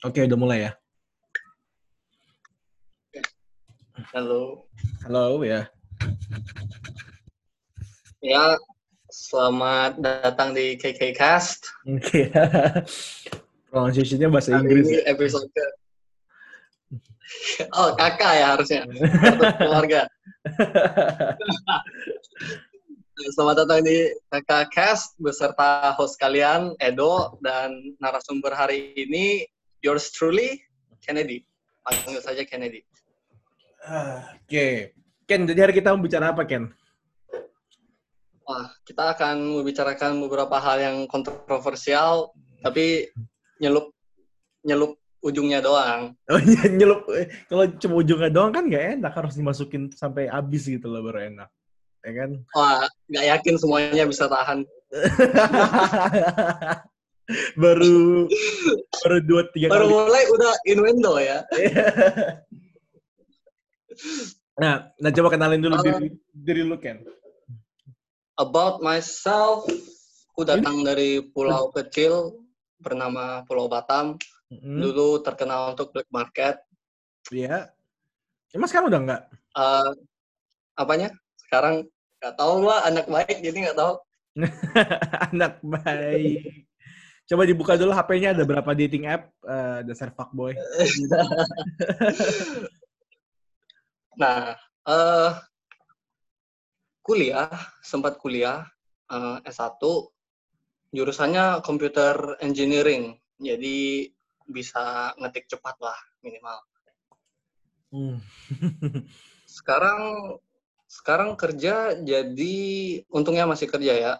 Oke, udah mulai ya. Halo. Halo ya. Ya, selamat datang di KK Cast. Oke. Pronunciation-nya bahasa Hari Inggris. ini episode ke... Oh, kakak ya harusnya. Keluarga. Selamat datang di KK Cast beserta host kalian, Edo, dan narasumber hari ini, yours truly, Kennedy. Panggil saja Kennedy. Ah, Oke. Ken, jadi hari kita mau bicara apa, Ken? Wah, kita akan membicarakan beberapa hal yang kontroversial, tapi nyelup nyelup ujungnya doang. Oh iya, nyelup. Kalau cuma ujungnya doang kan nggak enak. Harus dimasukin sampai habis gitu loh baru enak. Ya kan? Wah, nggak yakin semuanya bisa tahan. baru baru dua tiga Baru kali. mulai udah innuendo ya. nah, nah coba kenalin dulu diri, diri lu Ken. About myself, aku datang dari pulau kecil bernama Pulau Batam. Hmm, Dulu terkenal untuk black market. Iya. Emang sekarang udah nggak? Eh, apanya? Sekarang nggak tahu lah anak baik jadi nggak tahu. Anak baik. Coba dibuka dulu HP-nya ada berapa dating app eh, dasar fuckboy. Nah, eh kuliah, sempat kuliah eh, S1, jurusannya computer engineering. Jadi bisa ngetik cepat lah minimal. Hmm. Sekarang sekarang kerja jadi untungnya masih kerja ya.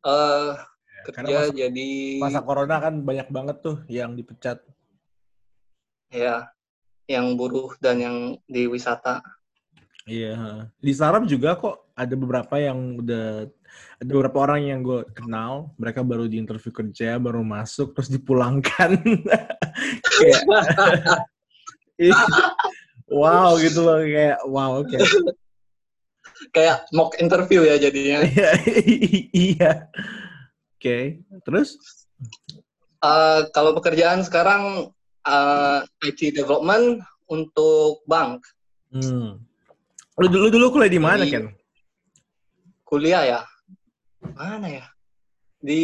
Karena kerja masa, jadi masa corona kan banyak banget tuh yang dipecat. ya yang buruh dan yang di wisata. Iya. Di startup juga kok ada beberapa yang udah ada beberapa orang yang gue kenal, mereka baru di interview kerja, baru masuk terus dipulangkan. kayak wow gitu loh kayak wow oke. Kayak mock interview ya jadinya. Iya, Oke, terus? Eh, kalau pekerjaan sekarang eh, IT development untuk bank. Hmm. Lu dulu dulu kuliah di mana, Ken? Kuliah ya. Mana ya? Di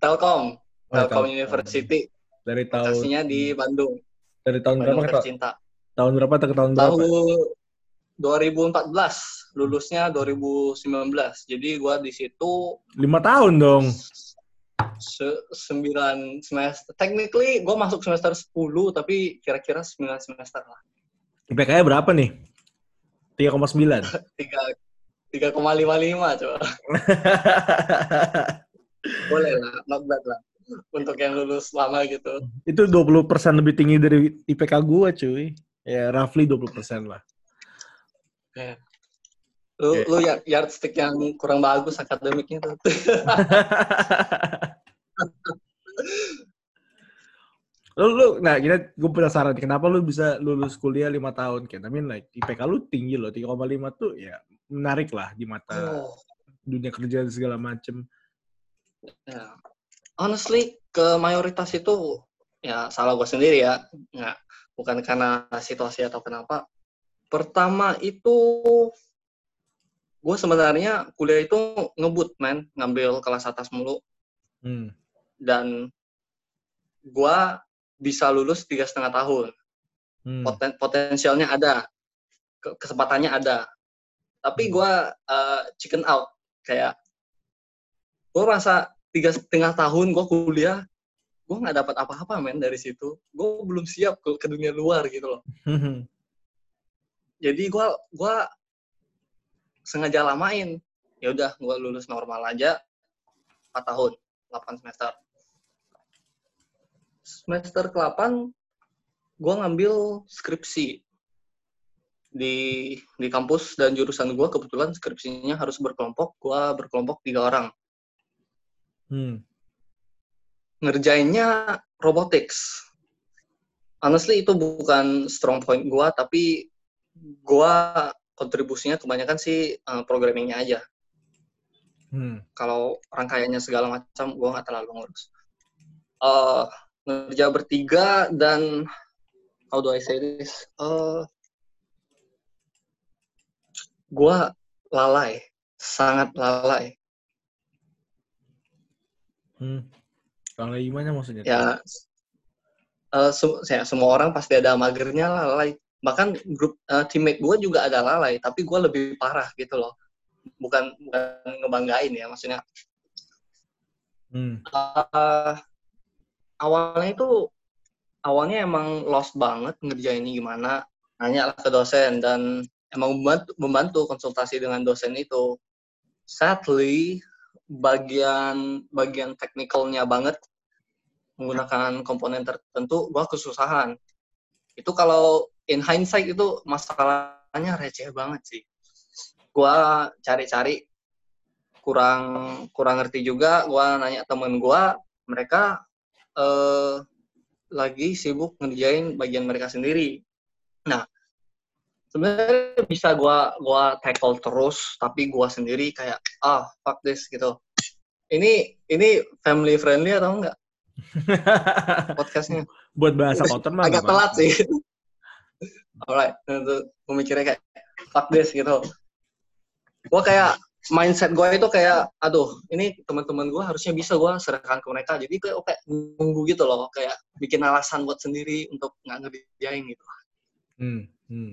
Telkom. Oh, Telkom Telkom. University. Dari tahun Lokasinya di Bandung. dari tahun berapa Bandung tercinta. tahun berapa ke tahun berapa? Tahun 2014. Lulusnya 2019. Jadi gua di situ Lima tahun dong. se- sembilan semester. Technically gua masuk semester 10 tapi kira-kira 9 semester lah. IPK-nya berapa nih? 3,9. 3 3,55 coba. Boleh lah, not bad lah. Untuk yang lulus lama gitu. Itu 20% lebih tinggi dari IPK gua, cuy. Ya, roughly 20% lah. Lu, Oke. lu ya yardstick yang kurang bagus akademiknya tuh. lu, lu, nah, kita gue penasaran, kenapa lu bisa lulus kuliah 5 tahun, Ken? I mean, like, IPK lu tinggi loh, 3,5 tuh ya menarik lah di mata Oh, dunia kerja dan segala macem. ya. Honestly, ke mayoritas itu ya salah gue sendiri ya. Nggak, bukan karena situasi atau kenapa. Pertama itu gue sebenarnya kuliah itu ngebut man, ngambil kelas atas mulu Hmm. dan gue bisa lulus tiga setengah tahun. Hmm. Poten- potensialnya ada, Ke- kesempatannya ada. Tapi gue uh, chicken out, kayak gue rasa tiga setengah tahun gue kuliah, gue nggak dapat apa-apa men dari situ. Gue belum siap ke, ke dunia luar gitu loh. Jadi gue gua sengaja lamain. Ya udah, gue lulus normal aja 4 tahun, 8 semester. Semester ke-8 gue ngambil skripsi di di kampus dan jurusan gue kebetulan skripsinya harus berkelompok. Gue berkelompok tiga orang. Hmm. Ngerjainnya robotics. Honestly itu bukan strong point gue, tapi gue kontribusinya kebanyakan sih uh, programmingnya aja. Hmm. Kalau rangkaiannya segala macam, gue nggak terlalu ngurus. Uh, ngerja bertiga dan how do I say this? Uh, gua lalai, sangat lalai. Hmm. Lalai gimana maksudnya? Ya, uh, se ya, semua orang pasti ada magernya lalai. Bahkan grup uh, teammate gue juga ada lalai, tapi gue lebih parah gitu loh. Bukan, bukan ngebanggain ya, maksudnya. Hmm. Uh, awalnya itu awalnya emang lost banget ngerjainnya gimana. Nanya lah ke dosen dan emang membantu, membantu konsultasi dengan dosen itu. Sadly, bagian bagian teknikalnya banget menggunakan komponen tertentu, gua kesusahan. Itu kalau in hindsight itu masalahnya receh banget sih. Gua cari-cari kurang kurang ngerti juga, gua nanya temen gua, mereka eh, lagi sibuk ngerjain bagian mereka sendiri. Nah, sebenarnya bisa gua gua tackle terus tapi gua sendiri kayak ah fuck this gitu. Ini ini family friendly atau enggak? Podcastnya. Buat bahasa kotor mah agak telat sih alright untuk pemikirnya kayak fuck this gitu. Gua kayak mindset gue itu kayak aduh ini teman-teman gue harusnya bisa gue serahkan ke mereka. Jadi kayak kayak nunggu gitu loh kayak bikin alasan buat sendiri untuk nggak ngerjain gitu. Hmm, hmm.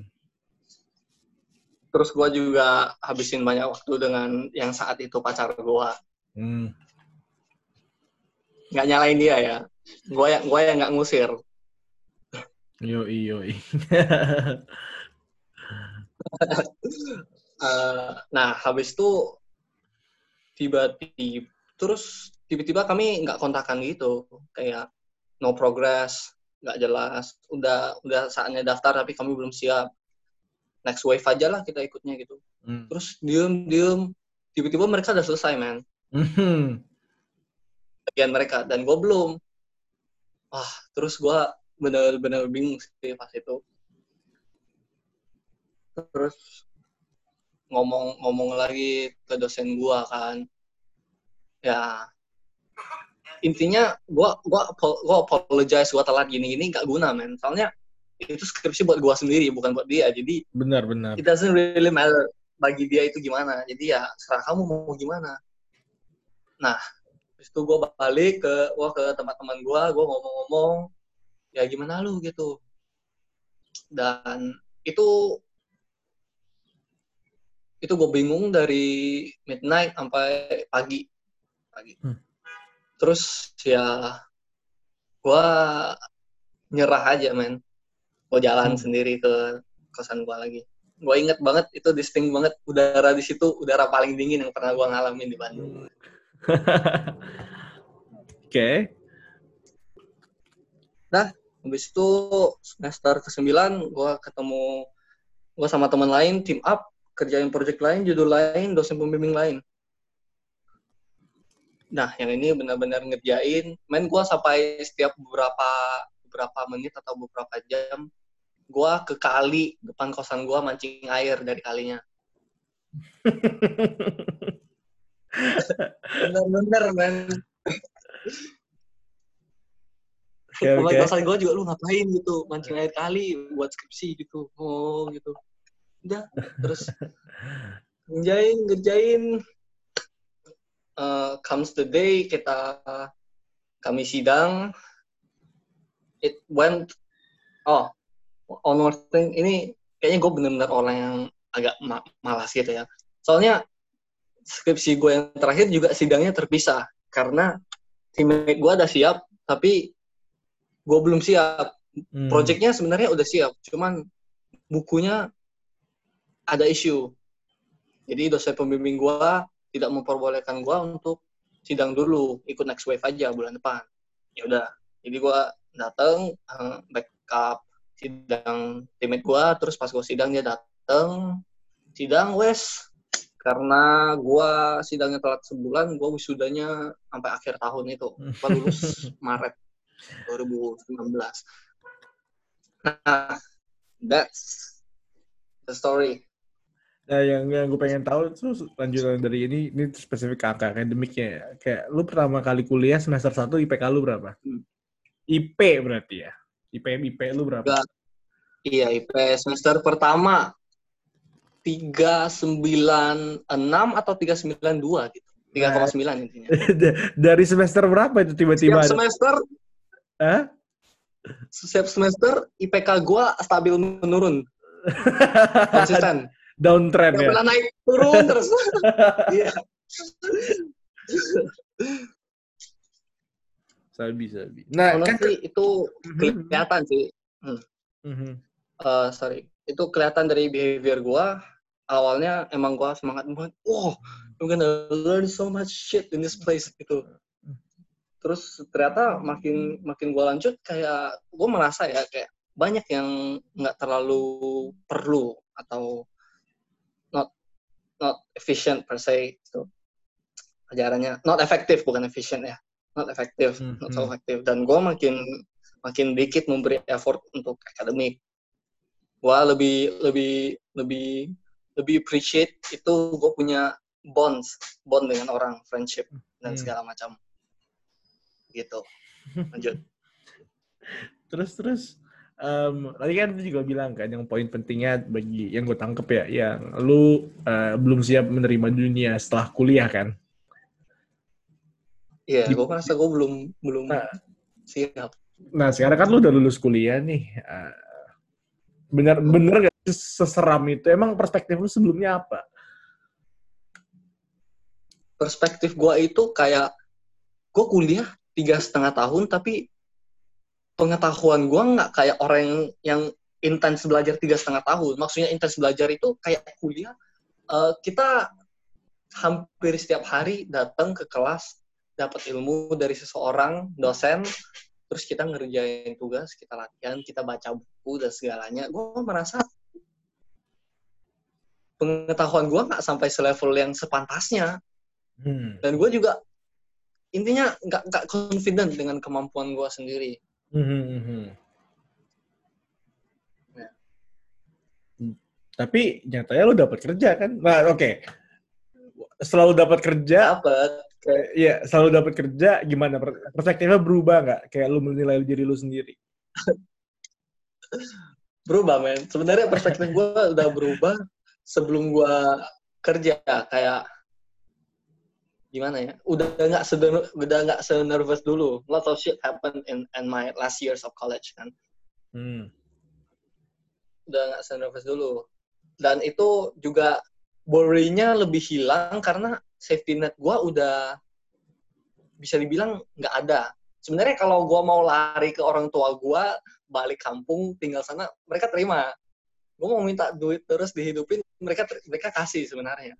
Terus gue juga habisin banyak waktu dengan yang saat itu pacar gue hmm. nggak nyalain dia ya. Gue yang gue yang nggak ngusir yo iyo uh, nah habis itu tiba-tiba terus tiba-tiba kami nggak kontakan gitu. Kayak no progress nggak jelas. Udah udah saatnya daftar tapi kami belum siap. Next wave aja lah kita ikutnya gitu. Hmm. terus diem diem. Tiba-tiba mereka udah selesai man hmm. bagian mereka dan gue belum. Wah terus gue bener-bener bingung sih pas itu. Terus ngomong-ngomong lagi ke dosen gue kan. Ya intinya gue gua gua apologize gue telat gini-gini gak guna men. Soalnya itu skripsi buat gua sendiri bukan buat dia. Jadi benar benar. it doesn't really matter bagi dia itu gimana. Jadi ya serah kamu mau gimana. Nah terus itu gua balik ke gua ke tempat teman gua gua ngomong-ngomong ya gimana lu gitu. Dan itu itu gue bingung dari midnight sampai pagi. Pagi. Hmm. terus ya gue nyerah aja men. Gue jalan hmm. sendiri ke kosan gue lagi. Gue inget banget itu distinct banget udara di situ udara paling dingin yang pernah gue ngalamin di Bandung. Oke. Okay. nah habis itu semester ke-9 gue ketemu gue sama teman lain team up kerjain project lain judul lain dosen pembimbing lain nah yang ini benar-benar ngerjain main gue sampai setiap beberapa beberapa menit atau beberapa jam gua ke kali depan kosan gua mancing air dari kalinya. Bener-bener, men. Okay, okay. gue juga lu ngapain gitu, mancing air kali buat skripsi gitu. Oh gitu. Udah, terus ngerjain, ngerjain. Uh, comes the day kita kami sidang. It went, oh on thing ini kayaknya gue bener-bener orang yang agak ma malas gitu ya. Soalnya skripsi gue yang terakhir juga sidangnya terpisah karena teammate gue ada siap tapi gue belum siap. Hmm. Projectnya sebenarnya udah siap, cuman bukunya ada isu. Jadi dosen pembimbing gue tidak memperbolehkan gue untuk sidang dulu, ikut next wave aja bulan depan. Ya udah, jadi gue datang uh, backup sidang timit gua terus pas gua sidang dia dateng sidang wes karena gua sidangnya telat sebulan gua wisudanya sampai akhir tahun itu lulus Maret 2019 nah that's the story Nah, yang yang gue pengen tahu tuh lanjutan dari ini, ini spesifik angka akademiknya ya. Kayak lu pertama kali kuliah semester 1 IPK lu berapa? Hmm. IP berarti ya? IP IP lu berapa? Iya, IP semester pertama 396 atau 392 gitu. 3,9 intinya. Dari semester berapa itu tiba-tiba? Setiap semester Hah? setiap semester IPK gua stabil menurun. Konsisten. Downtrend ya? pernah naik turun terus. Iya. Sabi, sabi. Nah, kan... Honestly, itu Mhm. kelihatan sih. Mhm. Eh, sorry. Itu kelihatan dari behavior gua. Awalnya emang gua semangat banget. Wow, I'm gonna learn so much shit in this place gitu. Terus ternyata makin makin gua lanjut kayak gua merasa ya kayak banyak yang nggak terlalu perlu atau not not efficient per se itu ajarannya not effective bukan efficient ya. Not effective Hmm, not so hmm. effective. Dan gue makin makin dikit memberi effort untuk akademik. Gue lebih lebih lebih lebih appreciate itu gue punya bonds bond dengan orang friendship dan Hmm. segala macam gitu lanjut Terus terus em, tadi kan lu juga bilang kan yang poin pentingnya bagi yang gue tangkep ya, yang lu eh, belum siap menerima dunia setelah kuliah kan? iya gue merasa gue belum belum Nah. siap Nah sekarang kan lu udah lulus kuliah nih, eh, bener bener gak seseram itu? Emang perspektif lu sebelumnya apa? perspektif gue itu kayak gue kuliah tiga setengah tahun tapi pengetahuan gue nggak kayak orang yang, yang intens belajar tiga setengah tahun. Maksudnya intens belajar itu kayak kuliah eh, kita hampir setiap hari datang ke kelas dapat ilmu dari seseorang dosen terus kita ngerjain tugas kita latihan kita baca buku dan segalanya. Gue merasa pengetahuan gue nggak sampai selevel yang sepantasnya. Hmm. dan gue juga intinya nggak nggak confident dengan kemampuan gue sendiri Hmm, hmm, hmm. Ya. Tapi nyatanya lu dapat kerja kan? Nah, oke. Selalu dapat kerja, dapat Iya, selalu dapat kerja gimana? Per- Perspektifnya berubah nggak? Kayak lu menilai diri lu sendiri. berubah men sebenarnya perspektif gue udah berubah sebelum gue kerja kayak gimana ya? Udah nggak seden udah nggak senervous dulu. Lot of shit happened in in my last years of college kan? Hmm. udah nggak senervous dulu. Dan itu juga worry-nya lebih hilang karena safety net gue udah bisa dibilang nggak ada. Sebenarnya kalau gue mau lari ke orang tua gue balik kampung tinggal sana mereka terima. Gue mau minta duit terus dihidupin mereka mereka kasih sebenarnya.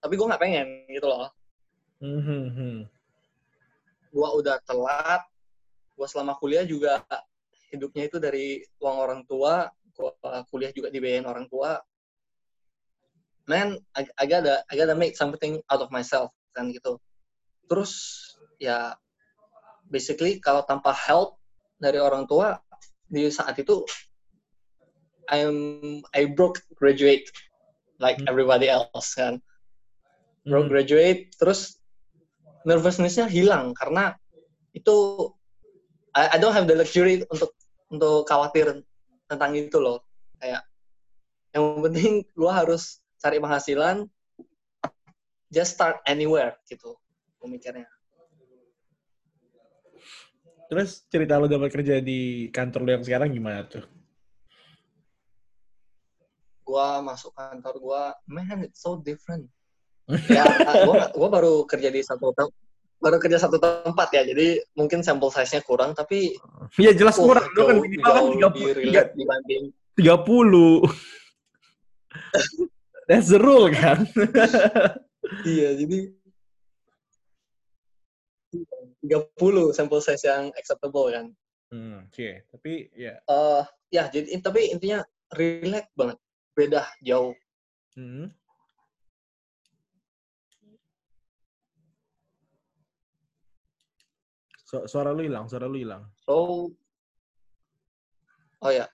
Tapi gue nggak pengen gitu loh Hmm, hmm, hmm. gue udah telat. Gue selama kuliah juga hidupnya itu dari uang orang tua gue kuliah juga dibayarin orang tua. Man I, I gotta I gotta make something out of myself kan gitu. Terus ya basically kalau tanpa help dari orang tua di saat itu I'm I broke graduate like Hmm. everybody else kan. Broke graduate terus nervousness-nya hilang karena itu I, I don't have the luxury untuk untuk khawatir tentang itu loh. Kayak yang penting gua harus cari penghasilan just start anywhere gitu pemikirnya. Terus cerita lu dapat kerja di kantor lu yang sekarang gimana tuh? gua masuk kantor gua man it's so different ya gua gua baru kerja di satu tem- baru kerja satu tempat ya jadi mungkin sampel size-nya kurang tapi Iya jelas oh, kurang. Lu kan minimal kan jauh 30, lebih relate dibanding 30. That's the rule kan? Iya, jadi 30 sampel size yang acceptable kan. Hmm, Oke, tapi ya. Eh ya, jadi tapi intinya relax banget. Beda jauh. Hmm. Su- suara lu hilang, suara lu hilang. So Oh ya.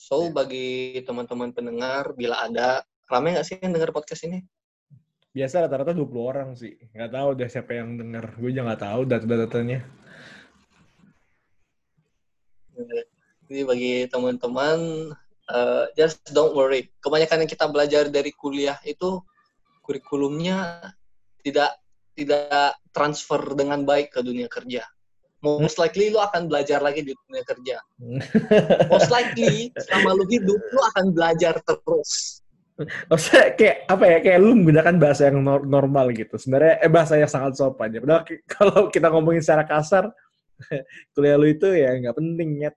So Ya. bagi teman-teman pendengar bila ada rame nggak sih yang dengar podcast ini? Biasa rata-rata 20 orang sih. Nggak tahu deh siapa yang denger. Gue juga nggak tahu data-datanya. Jadi bagi teman-teman, uh, just don't worry. Kebanyakan yang kita belajar dari kuliah itu kurikulumnya tidak tidak transfer dengan baik ke dunia kerja. Most likely lu akan belajar lagi di dunia kerja. Most likely selama lu hidup lu akan belajar terus. Maksudnya kayak apa ya kayak lu menggunakan bahasa yang normal gitu. Sebenarnya eh bahasa yang sangat sopan ya. Padahal kalau kita ngomongin secara kasar, kuliah lu itu ya nggak penting ya.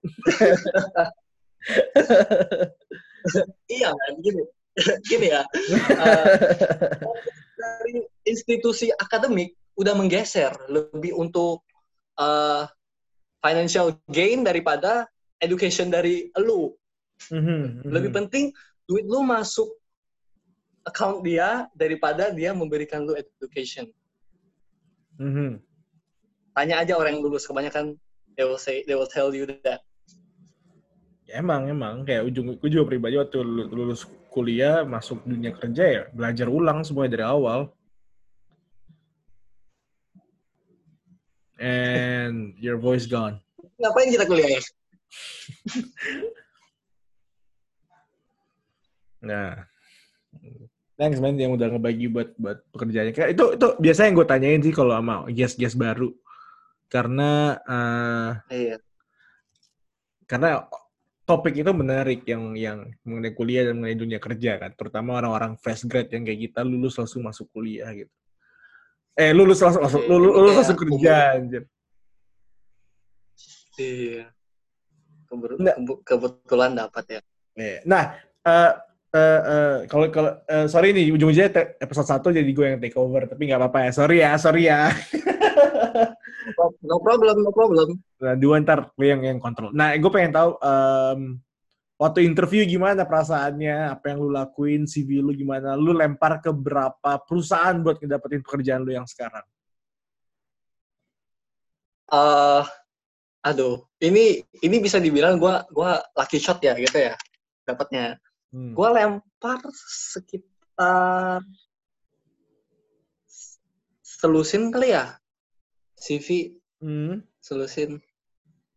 iya kan gini gini ya uh, dari institusi akademik udah menggeser lebih untuk uh, financial gain daripada education dari lu. Mm-hmm, lebih penting duit lu masuk account dia daripada dia memberikan lu education. Mm-hmm. tanya aja orang yang lulus kebanyakan they will say they will tell you that. Emang emang. Kayak ujung juga pribadi waktu lulus kuliah masuk dunia kerja ya belajar ulang semuanya dari awal and your voice gone. Ngapain kita kuliah ya? Nah. Thanks man yang udah ngebagi buat buat pekerjaannya. Kayak itu itu biasanya yang gue tanyain sih kalau sama guest-guest baru. Karena uh, iya. karena topik itu menarik yang yang mengenai kuliah dan mengenai dunia kerja kan, terutama orang-orang fresh grad yang kayak kita lulus langsung masuk kuliah gitu. Eh lulus langsung masuk lulus, lulus iya, langsung kerja anjir. Iya. kebetulan dapat ya. Iya. Nah, uh, uh, uh, kalau kalau uh, sorry nih ujung-ujungnya episode satu jadi gue yang take over tapi nggak apa-apa ya. Sorry ya, sorry ya. no problem, no problem. Nah, dua ntar lu yang yang kontrol. Nah, gue pengen tahu um, waktu interview gimana perasaannya, apa yang lu lakuin, CV lu gimana, lu lempar ke berapa perusahaan buat ngedapetin pekerjaan lu yang sekarang? Uh, aduh, ini ini bisa dibilang gue gua lucky shot ya gitu ya dapatnya. Hmm. Gue lempar sekitar selusin kali ya CV hmm. selusin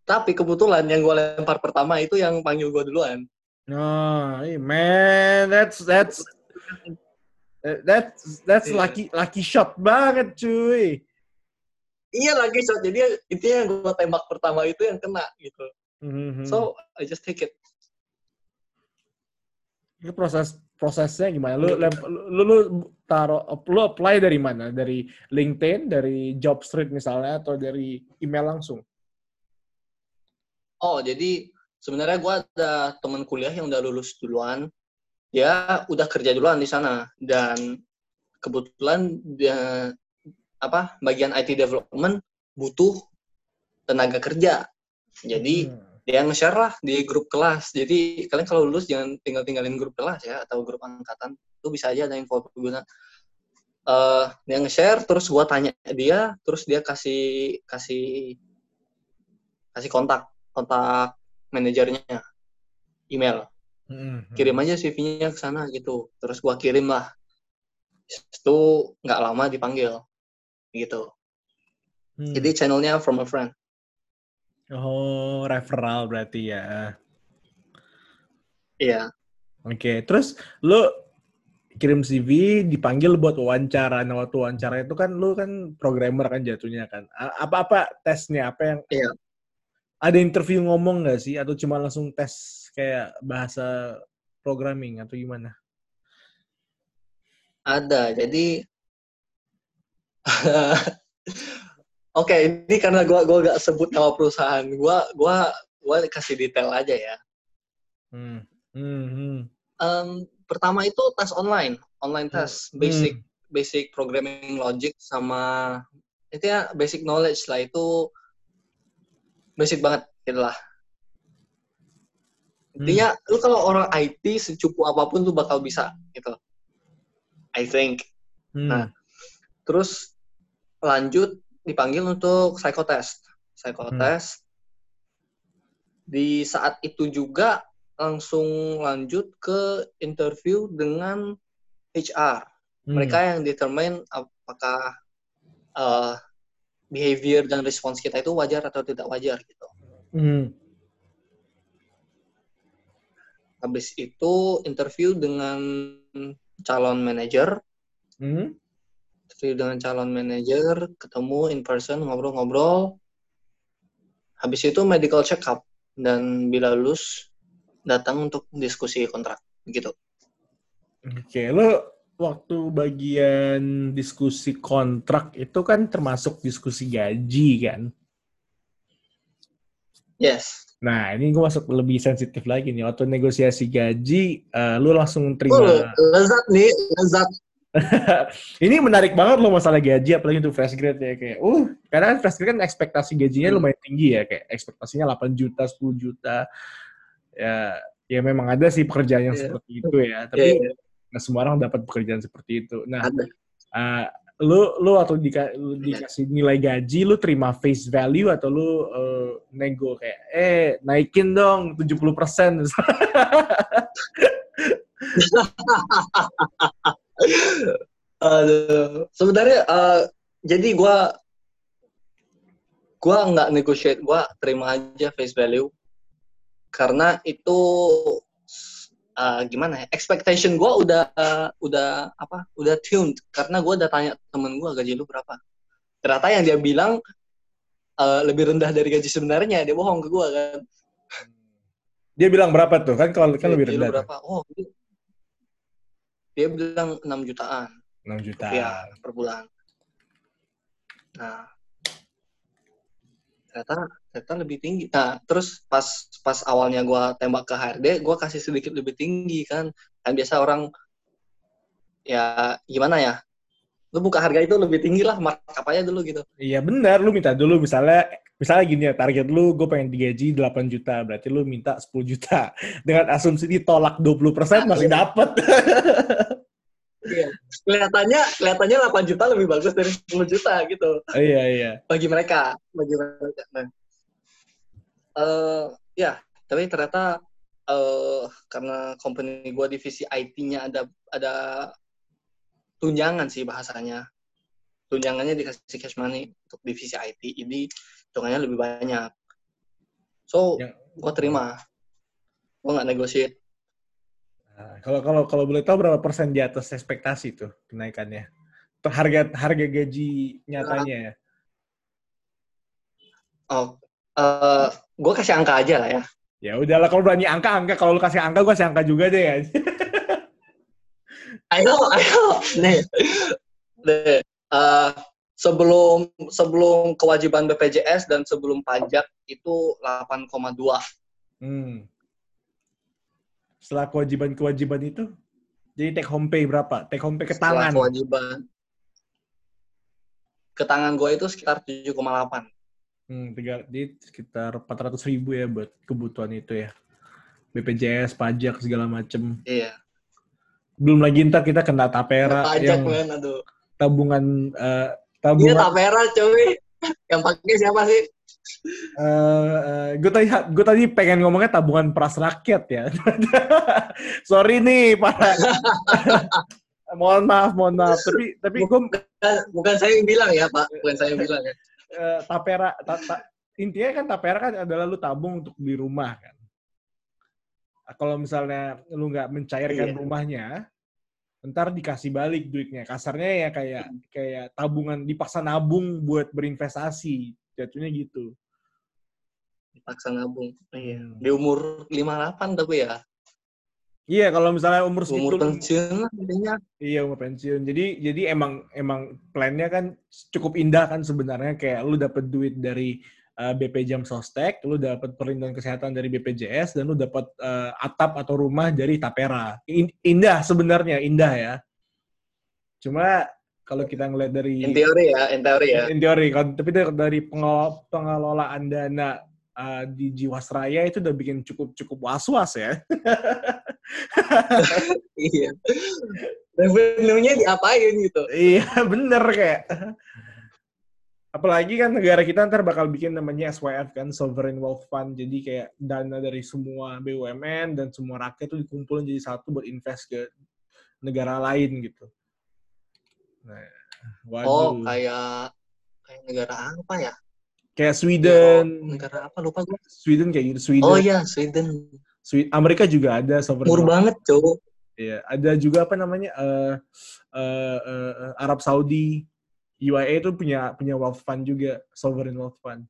tapi kebetulan yang gue lempar pertama itu yang panggil gue duluan oh man that's that's that's that's yeah. lucky lucky shot banget cuy iya lucky shot jadi intinya yang gue tembak pertama itu yang kena gitu mm-hmm. so I just take it itu proses prosesnya gimana? Lu lu, lu taruh lu apply dari mana? Dari LinkedIn, dari Job Street misalnya atau dari email langsung? Oh, jadi sebenarnya gue ada teman kuliah yang udah lulus duluan. Dia udah kerja duluan di sana dan kebetulan dia apa bagian IT development butuh tenaga kerja. Jadi hmm dia nge-share lah di grup kelas. Jadi kalian kalau lulus jangan tinggal-tinggalin grup kelas ya atau grup angkatan. Itu bisa aja ada info berguna. Uh, dia nge-share terus gua tanya dia, terus dia kasih kasih kasih kontak kontak manajernya email. Mm-hmm. Kirim aja CV-nya ke sana gitu. Terus gua kirim lah. Itu nggak lama dipanggil gitu. Hmm. Jadi channelnya from a friend. Oh, referral berarti ya. Iya. Oke, okay. terus lu kirim CV, dipanggil buat wawancara. Nah, waktu wawancara itu kan lu kan programmer kan jatuhnya kan. Apa-apa tesnya? Apa yang Iya. Ada interview ngomong nggak sih atau cuma langsung tes kayak bahasa programming atau gimana? Ada. Jadi Oke, okay, ini karena gua gua gak sebut nama perusahaan, gua gua gua kasih detail aja ya. Hmm. Hmm. hmm. Um, pertama itu tes online, online tes, hmm. basic hmm. basic programming logic sama itu ya basic knowledge lah itu basic banget gitu lah. Intinya hmm. lu kalau orang IT secupu apa pun tuh bakal bisa gitu. I think. Hmm. Nah, terus lanjut dipanggil untuk psikotest. Psikotest. Hmm. Di saat itu juga langsung lanjut ke interview dengan HR. Hmm. Mereka yang determine apakah uh, behavior dan respons kita itu wajar atau tidak wajar gitu. Hmm. habis itu interview dengan calon manajer Hmm? interview dengan calon manajer ketemu in person ngobrol-ngobrol habis itu medical check up dan bila lulus datang untuk diskusi kontrak gitu Oke, lo waktu bagian diskusi kontrak itu kan termasuk diskusi gaji kan? yes Nah, ini gue masuk lebih sensitif lagi nih. Waktu negosiasi gaji, eh, lu langsung oh, terima. lezat nih lezat ini menarik banget loh masalah gaji, apalagi untuk fresh grade ya. Kayak, uh, karena fresh grade kan ekspektasi gajinya Hmm. lumayan tinggi ya. Kayak ekspektasinya 8 juta, 10 juta. Ya, ya memang ada sih pekerjaan yang Iya. seperti itu ya. Tapi Iya, nggak semua orang dapat pekerjaan seperti itu. Nah, eh, lu lu waktu dika, lu dikasih nilai gaji, lu terima face value atau lu eh, nego kayak, eh naikin dong 70%. Aduh. sebenarnya eh, jadi gua gua nggak negotiate gua terima aja face value karena itu eh, gimana ya expectation gua udah udah apa udah tuned karena gua udah tanya temen gua gaji lu berapa ternyata yang dia bilang eh, lebih rendah dari gaji sebenarnya dia bohong ke gua kan Dia bilang berapa tuh? Kan kalau kan lebih rendah. berapa oh dia- dia bilang 6 jutaan 6 juta. rupiah per bulan. Nah, ternyata ternyata lebih tinggi. Nah, terus pas pas awalnya gua tembak ke HRD, gua kasih sedikit lebih tinggi kan. Kan biasa orang ya gimana ya? Lu buka harga itu lebih tinggi lah, markup aja dulu gitu. Iya benar, lu minta dulu misalnya misalnya gini ya, target lu gue pengen digaji 8 juta, berarti lu minta 10 juta. Dengan asumsi ditolak 20% masih dapat. Iya. Kelihatannya kelihatannya 8 juta lebih bagus dari 10 juta gitu. iya, iya. bagi mereka bagi mereka nah eh ya tapi ternyata eh karena company gua divisi IT-nya ada ada tunjangan sih bahasanya. Tunjangannya dikasih cash money untuk divisi IT ini hitungannya lebih banyak. So Yang- gua terima. Gua nggak negotiate. Nah, kalau kalau kalau boleh tahu berapa persen di atas ekspektasi tuh kenaikannya? Harga harga gaji nyatanya ya. oh eh gua kasih angka aja lah ya Ya udahlah kalau berani angka-angka, kalau lu kasih angka gue kasih angka juga deh ya. ayo ayo nih nih eh, sebelum sebelum kewajiban BPJS dan sebelum pajak itu 8,2 Hmm. Setelah kewajiban-kewajiban itu, jadi take home pay berapa? Take home pay ke setelah tangan. kewajiban ke tangan gue itu sekitar 7,8 Hmm, tiga, jadi sekitar 400 ribu ya buat kebutuhan itu ya. BPJS, pajak, segala macem. iya. Belum lagi ntar kita kena tapera pajak yang men aduh. tabungan eh, iya tabungan tapera cuy. Yang pakai siapa sih? Eh gue tadi gue tadi pengen ngomongnya tabungan peras rakyat ya. Sorry nih para mohon maaf mohon maaf. Tapi tapi gue bukan, bukan saya yang bilang ya pak. Bukan saya yang bilang ya eh, tapera ta- ta- intinya kan tapera kan adalah lu tabung untuk beli rumah kan. Nah, Kalau misalnya lu nggak mencairkan Iya. rumahnya, ntar dikasih balik duitnya. Kasarnya ya kayak kayak tabungan dipaksa nabung buat berinvestasi. Jatuhnya gitu. dipaksa nabung iya Hmm. di umur 58 tapi ya Iya, kalau misalnya umur segitu umur pensiun lah intinya Iya umur pensiun. Jadi jadi emang emang plannya kan cukup indah kan sebenarnya kayak lu dapat duit dari uh, BP Jam Sostek, lu dapat perlindungan kesehatan dari BPJS dan lu dapat uh, atap atau rumah dari Tapera. In- indah sebenarnya indah ya. Cuma kalau kita ngeliat dari in teori ya in teori ya in teori, kalau- tapi dari- dari pengelola, pengelolaan dana uh, di Jiwasraya itu udah bikin cukup cukup was-was ya. iya revenue-nya diapain gitu Iya, bener kayak. Apalagi kan negara kita ntar bakal bikin namanya SWF kan, Sovereign Wealth Fund. Jadi kayak dana dari semua BUMN dan semua rakyat itu dikumpulin jadi satu buat invest ke negara lain gitu. Nah, waduh. oh kayak kayak negara apa ya kayak Oh, Sweden. negara apa lupa gue Sweden kayak gitu. Sweden. oh iya Sweden Amerika juga ada sovereign Mur wealth. banget, cowok. Iya, ada juga apa namanya eh eh, eh, eh, Arab Saudi, UAE itu punya punya wealth fund juga, sovereign wealth fund.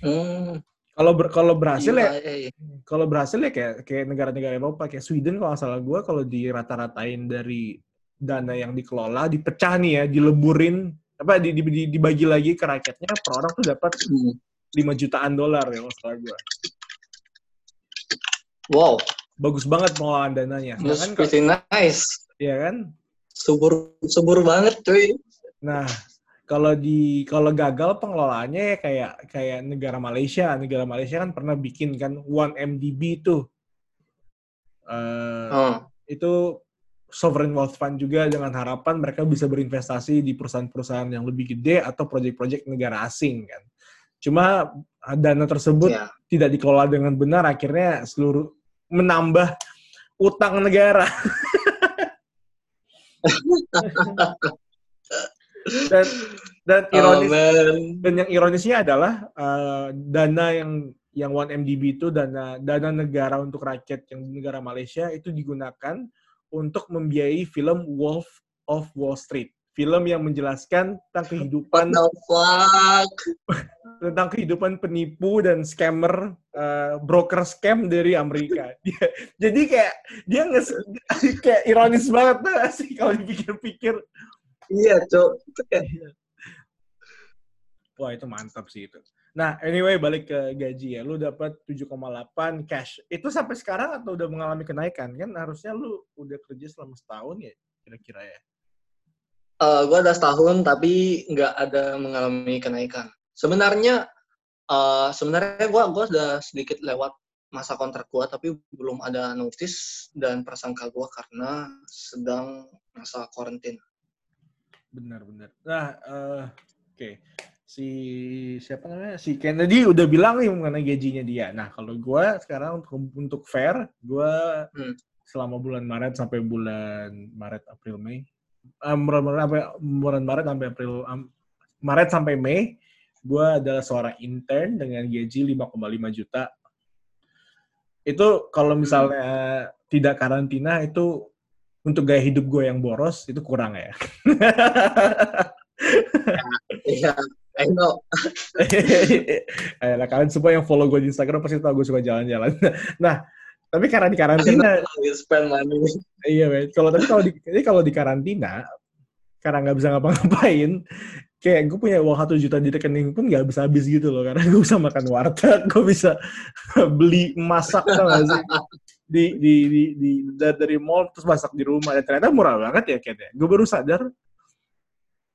Hmm, Kalau ber, kalau berhasil ya UAE. kalau berhasil ya kayak kayak negara-negara Eropa kayak Sweden kalau salah gue kalau dirata-ratain dari dana yang dikelola dipecah nih ya dileburin apa di, di- di- dibagi lagi ke rakyatnya per orang tuh dapat Hmm. 5 jutaan dolar ya kalau salah gue Wow, bagus banget pengelolaan dananya that's kalau- pretty nice. ya kan Subur subur banget, cuy. nah kalau di kalau gagal pengelolaannya ya kayak kayak negara Malaysia negara Malaysia kan pernah bikin kan 1MDB tuh Eh, Hmm. itu sovereign wealth fund juga dengan harapan mereka bisa berinvestasi di perusahaan-perusahaan yang lebih gede atau proyek-proyek negara asing kan. Cuma dana tersebut Ya. tidak dikelola dengan benar akhirnya seluruh menambah utang negara. dan dan Oh, ironis man. dan yang ironisnya adalah eh, dana yang yang 1MDB itu dana dana negara untuk rakyat yang di negara Malaysia itu digunakan untuk membiayai film Wolf of Wall Street. Film yang menjelaskan tentang kehidupan tentang kehidupan penipu dan scammer eh, broker scam dari Amerika. Dia- jadi kayak dia nges kayak ironis banget tuh sih kalau dipikir-pikir. Iya, cok. Itu kayak Wah itu mantap sih itu. Nah anyway balik ke gaji ya. Lu dapat 7,8 cash. Itu sampai sekarang atau udah mengalami kenaikan? Kan harusnya lu udah kerja selama setahun ya kira-kira ya. Eh gue ada setahun tapi nggak ada mengalami kenaikan. Sebenarnya eh sebenarnya gue gua udah sedikit lewat masa kontrak gue tapi belum ada notice dan prasangka gue karena sedang masa karantina. Benar-benar. Nah eh, oke. Si siapa namanya? Si Kennedy udah bilang nih mengenai gajinya dia. Nah kalau gua sekarang untuk, untuk fair, gua Hmm. selama bulan Maret sampai bulan Maret April Mei sampai bulan Maret sampai April am- Maret sampai Mei gue adalah seorang intern dengan gaji 5,5 juta. Itu kalau misalnya tidak karantina itu untuk gaya hidup gue yang boros itu kurang ya. Iya, I know. Eh, lah, kalian semua yang follow gue di Instagram pasti tahu gue suka jalan-jalan. Nah tapi karena di karantina spend money. Iya, men. Kalau tapi kalau di kalau di karantina karena nggak bisa ngapa-ngapain, kayak gue punya uang satu juta di rekening pun nggak bisa habis gitu loh. Karena gue bisa makan warteg, gue bisa beli masak gak sih? Di, di, di, di, da- dari mall terus masak di rumah. Dan ternyata murah banget ya kayaknya. Gue baru sadar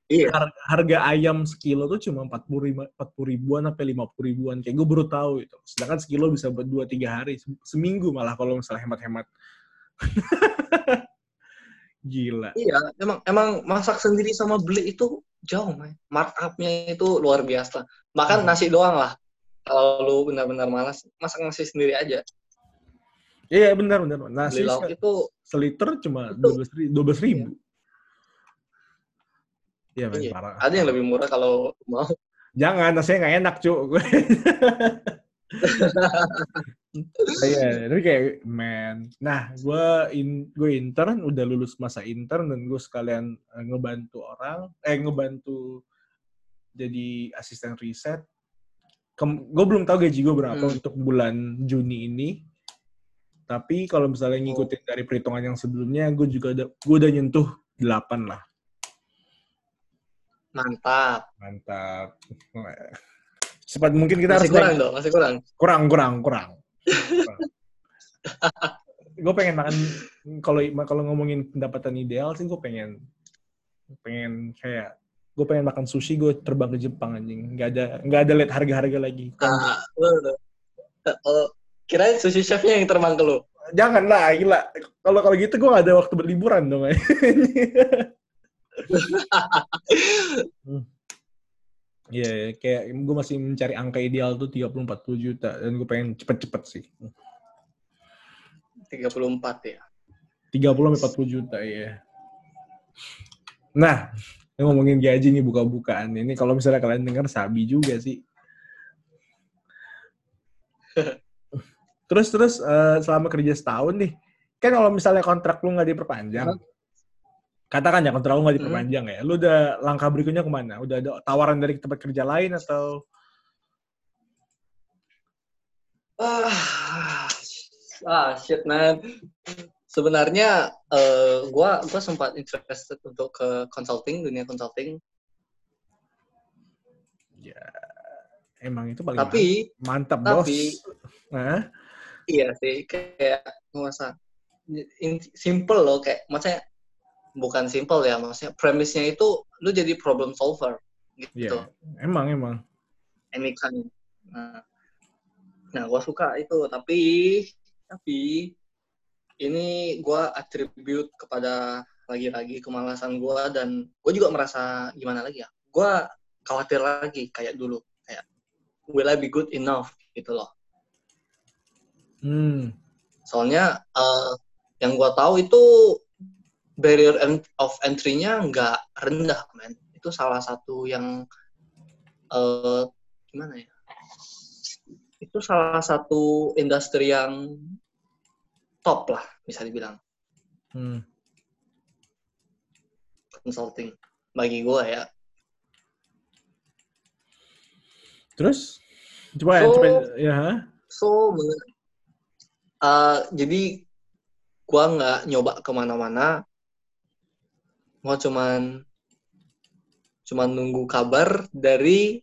Iya. har- harga ayam sekilo tuh cuma 40 ribu, 40 ribuan sampai 50 ribuan. Kayak gue baru tahu itu. Sedangkan sekilo bisa buat 2-3 hari. Se- Seminggu malah kalau misalnya hemat-hemat. Gila. Iya, emang emang masak sendiri sama beli itu jauh, man. Markup-nya itu luar biasa. Makan Hmm. nasi doang lah. Kalau lu benar-benar malas, masak nasi sendiri aja. Iya benar benar. Nasi Beli lauk se- itu seliter cuma dua belas ribu. 12 ribu. Iya men Iya. parah. ada yang lebih murah kalau mau. Jangan nasinya nggak enak cu. Iya, tapi kayak man. Nah, gue in, gue intern udah lulus masa intern dan gue sekalian eh, ngebantu orang, eh ngebantu jadi asisten riset. gue belum tahu gaji gue berapa Hmm. untuk bulan Juni ini. Tapi kalau misalnya ngikutin dari perhitungan yang sebelumnya, gue juga udah, gue udah nyentuh 8 lah. Mantap. Mantap. Cepat mungkin kita Masih harus kurang dong, masih kurang. kurang kurang kurang. gue pengen makan kalau kalau ngomongin pendapatan ideal sih gue pengen pengen kayak gue pengen makan sushi gue terbang ke Jepang anjing nggak ada nggak ada lihat harga-harga lagi Ah, kirain sushi chefnya yang terbang ke lu. jangan lah gila kalau kalau gitu gue gak ada waktu berliburan dong. Iya, yeah, kayak gue masih mencari angka ideal tuh 30-40 juta dan gue pengen cepet-cepet sih. 34 ya. 30 sampai 40 juta ya. Nah, ngomongin gaji nih buka-bukaan. Ini kalau misalnya kalian dengar sabi juga sih. Terus terus uh, selama kerja setahun nih, kan kalau misalnya kontrak lu nggak diperpanjang, hmm. Katakan ya kontrak lu nggak diperpanjang hmm. ya, lu udah langkah berikutnya ke mana? Udah ada tawaran dari tempat kerja lain atau? Ah, ah shit man. Sebenarnya uh, gua gua sempat interested untuk ke consulting, dunia consulting. Ya, emang itu paling tapi, mantap, tapi, bos. Nah? Iya sih, kayak masa simple loh kayak maksudnya bukan simple ya maksudnya premisnya itu lu jadi problem solver gitu. Yeah, emang emang. Anytime. Nah, nah gue suka itu tapi tapi ini gue atribute kepada lagi-lagi kemalasan gue dan gue juga merasa gimana lagi ya gue khawatir lagi kayak dulu kayak will I be good enough gitu loh. Hmm. Soalnya uh, yang gue tahu itu barrier of entry-nya nggak rendah, men. Itu salah satu yang uh, gimana ya? Itu salah satu industri yang top lah, bisa dibilang. Hmm. Consulting bagi gue ya. Terus? Coba, so, coba ya. So, uh, jadi gua nggak nyoba ke mana-mana gua cuman cuman nunggu kabar dari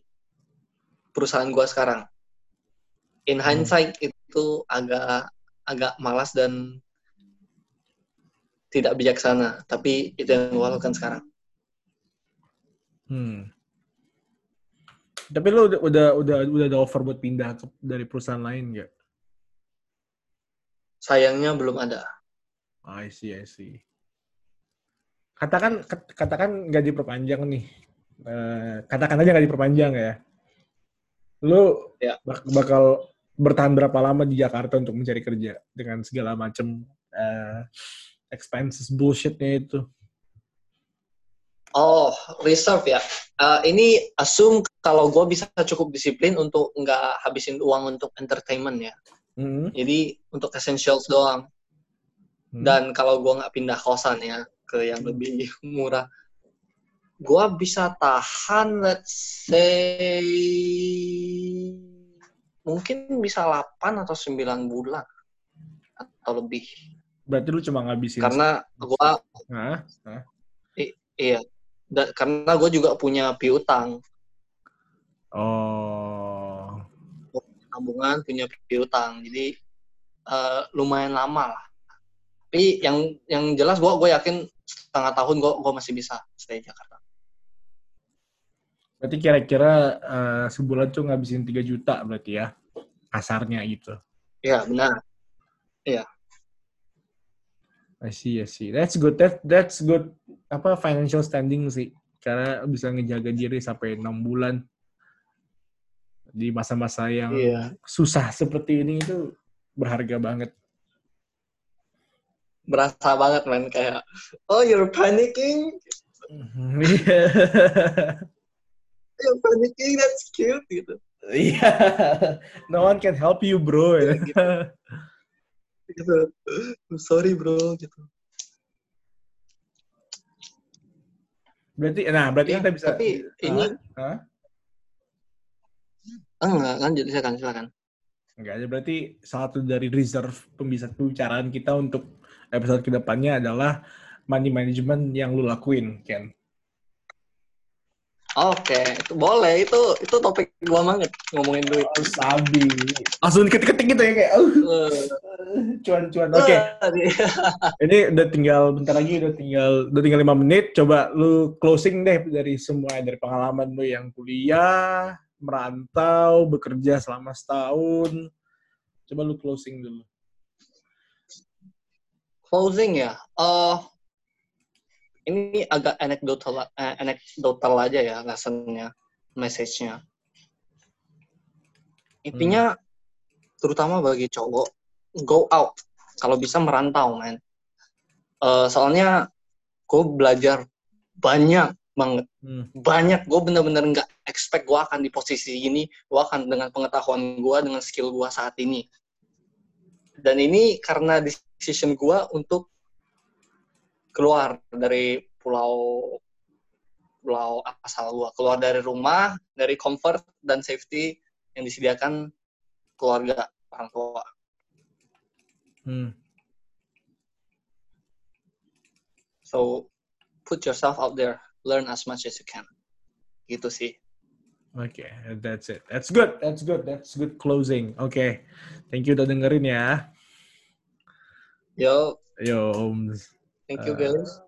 perusahaan gua sekarang in hmm. hindsight hmm. itu agak agak malas dan tidak bijaksana tapi itu yang gua lakukan sekarang hmm. tapi lu udah udah udah udah ada offer buat pindah ke, dari perusahaan lain nggak sayangnya belum ada I see, I see. Katakan katakan nggak diperpanjang nih. Uh, katakan aja nggak diperpanjang ya. Lu ya. bak bakal bertahan berapa lama di Jakarta untuk mencari kerja dengan segala macam uh, expenses bullshitnya itu? Oh, reserve ya. Uh, ini assume kalau gue bisa cukup disiplin untuk nggak habisin uang untuk entertainment ya. Mm -hmm. Jadi untuk essentials doang. Hmm. Dan kalau gue nggak pindah kosan ya ke yang lebih murah, gue bisa tahan let's say mungkin bisa 8 atau 9 bulan atau lebih. Berarti lu cuma ngabisin karena gue nah, nah. iya da, karena gue juga punya piutang. Oh. Tabungan punya piutang, jadi uh, lumayan lama lah tapi yang yang jelas gue gue yakin setengah tahun gue gue masih bisa stay di Jakarta berarti kira-kira uh, sebulan tuh ngabisin 3 juta berarti ya kasarnya gitu iya benar iya I see, I see. That's good. That that's good. Apa financial standing sih? Karena bisa ngejaga diri sampai enam bulan di masa-masa yang yeah. susah seperti ini itu berharga banget berasa banget man kayak oh you're panicking yeah. you're panicking that's cute gitu iya yeah. no one can help you bro ya, gitu. gitu sorry bro gitu berarti nah berarti ya, kita bisa tapi uh, ini huh? enggak lanjut silakan silakan enggak aja berarti satu dari reserve pembicaraan kita untuk episode ke depannya adalah money management yang lu lakuin, Ken. Oke, itu boleh. Itu itu topik gua banget ngomongin duit. Oh, sabi. Langsung ketik-ketik gitu ya kayak. Uh, cuan-cuan. Oke. Okay. Ini udah tinggal bentar lagi udah tinggal udah tinggal lima menit. Coba lu closing deh dari semua dari pengalaman lu yang kuliah, merantau, bekerja selama setahun. Coba lu closing dulu closing ya. Uh, ini agak anekdotal, uh, anekdotal aja ya lessonnya, message-nya. Intinya, hmm. terutama bagi cowok, go out. Kalau bisa merantau, man. Uh, soalnya gue belajar banyak banget. Hmm. Banyak. Gue bener-bener nggak expect gue akan di posisi ini. Gue akan dengan pengetahuan gue, dengan skill gue saat ini. dan ini karena decision gua untuk keluar dari pulau pulau asal gua keluar dari rumah dari comfort dan safety yang disediakan keluarga orang tua Hmm. so put yourself out there learn as much as you can gitu sih Oke, that's it. That's good. That's good. That's good closing. Oke. Thank you udah dengerin ya. Yo Yo, Om. thank you Uh, guys